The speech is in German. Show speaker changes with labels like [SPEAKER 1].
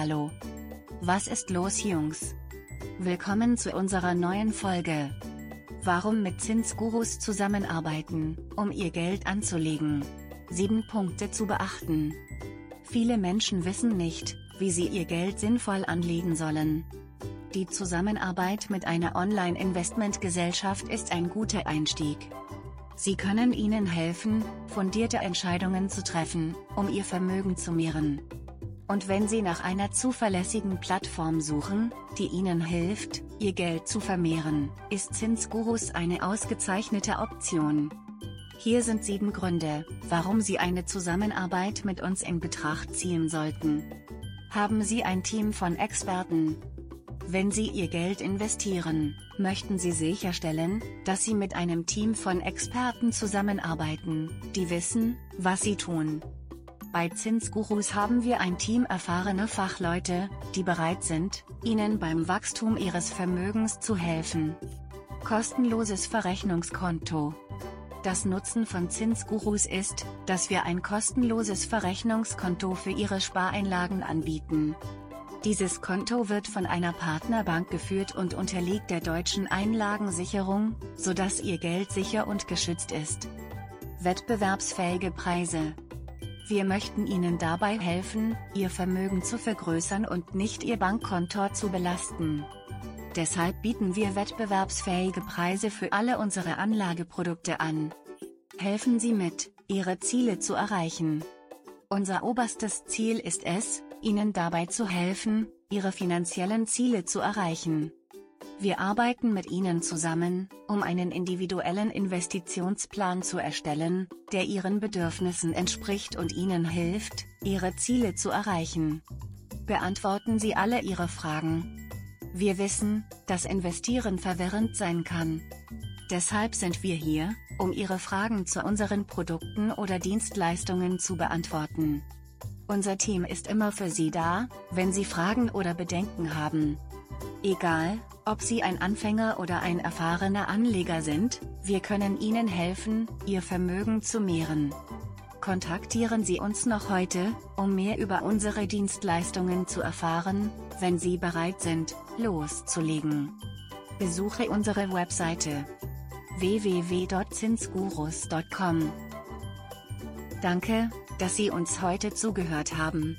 [SPEAKER 1] Hallo. Was ist los Jungs? Willkommen zu unserer neuen Folge. Warum mit Zinsgurus zusammenarbeiten, um ihr Geld anzulegen? 7 Punkte zu beachten. Viele Menschen wissen nicht, wie sie ihr Geld sinnvoll anlegen sollen. Die Zusammenarbeit mit einer Online-Investmentgesellschaft ist ein guter Einstieg. Sie können Ihnen helfen, fundierte Entscheidungen zu treffen, um Ihr Vermögen zu mehren. Und wenn Sie nach einer zuverlässigen Plattform suchen, die Ihnen hilft, Ihr Geld zu vermehren, ist Zinsgurus eine ausgezeichnete Option. Hier sind sieben Gründe, warum Sie eine Zusammenarbeit mit uns in Betracht ziehen sollten. Haben Sie ein Team von Experten, wenn Sie Ihr Geld investieren, möchten Sie sicherstellen, dass Sie mit einem Team von Experten zusammenarbeiten, die wissen, was sie tun. Bei Zinsgurus haben wir ein Team erfahrener Fachleute, die bereit sind, Ihnen beim Wachstum Ihres Vermögens zu helfen. Kostenloses Verrechnungskonto. Das Nutzen von Zinsgurus ist, dass wir ein kostenloses Verrechnungskonto für Ihre Spareinlagen anbieten. Dieses Konto wird von einer Partnerbank geführt und unterliegt der deutschen Einlagensicherung, sodass Ihr Geld sicher und geschützt ist. Wettbewerbsfähige Preise. Wir möchten Ihnen dabei helfen, Ihr Vermögen zu vergrößern und nicht Ihr Bankkonto zu belasten. Deshalb bieten wir wettbewerbsfähige Preise für alle unsere Anlageprodukte an. Helfen Sie mit, Ihre Ziele zu erreichen. Unser oberstes Ziel ist es, Ihnen dabei zu helfen, Ihre finanziellen Ziele zu erreichen. Wir arbeiten mit Ihnen zusammen, um einen individuellen Investitionsplan zu erstellen, der Ihren Bedürfnissen entspricht und Ihnen hilft, Ihre Ziele zu erreichen. Beantworten Sie alle Ihre Fragen. Wir wissen, dass Investieren verwirrend sein kann. Deshalb sind wir hier, um Ihre Fragen zu unseren Produkten oder Dienstleistungen zu beantworten. Unser Team ist immer für Sie da, wenn Sie Fragen oder Bedenken haben. Egal, ob Sie ein Anfänger oder ein erfahrener Anleger sind, wir können Ihnen helfen, Ihr Vermögen zu mehren. Kontaktieren Sie uns noch heute, um mehr über unsere Dienstleistungen zu erfahren, wenn Sie bereit sind, loszulegen. Besuche unsere Webseite www.zinsgurus.com. Danke, dass Sie uns heute zugehört haben.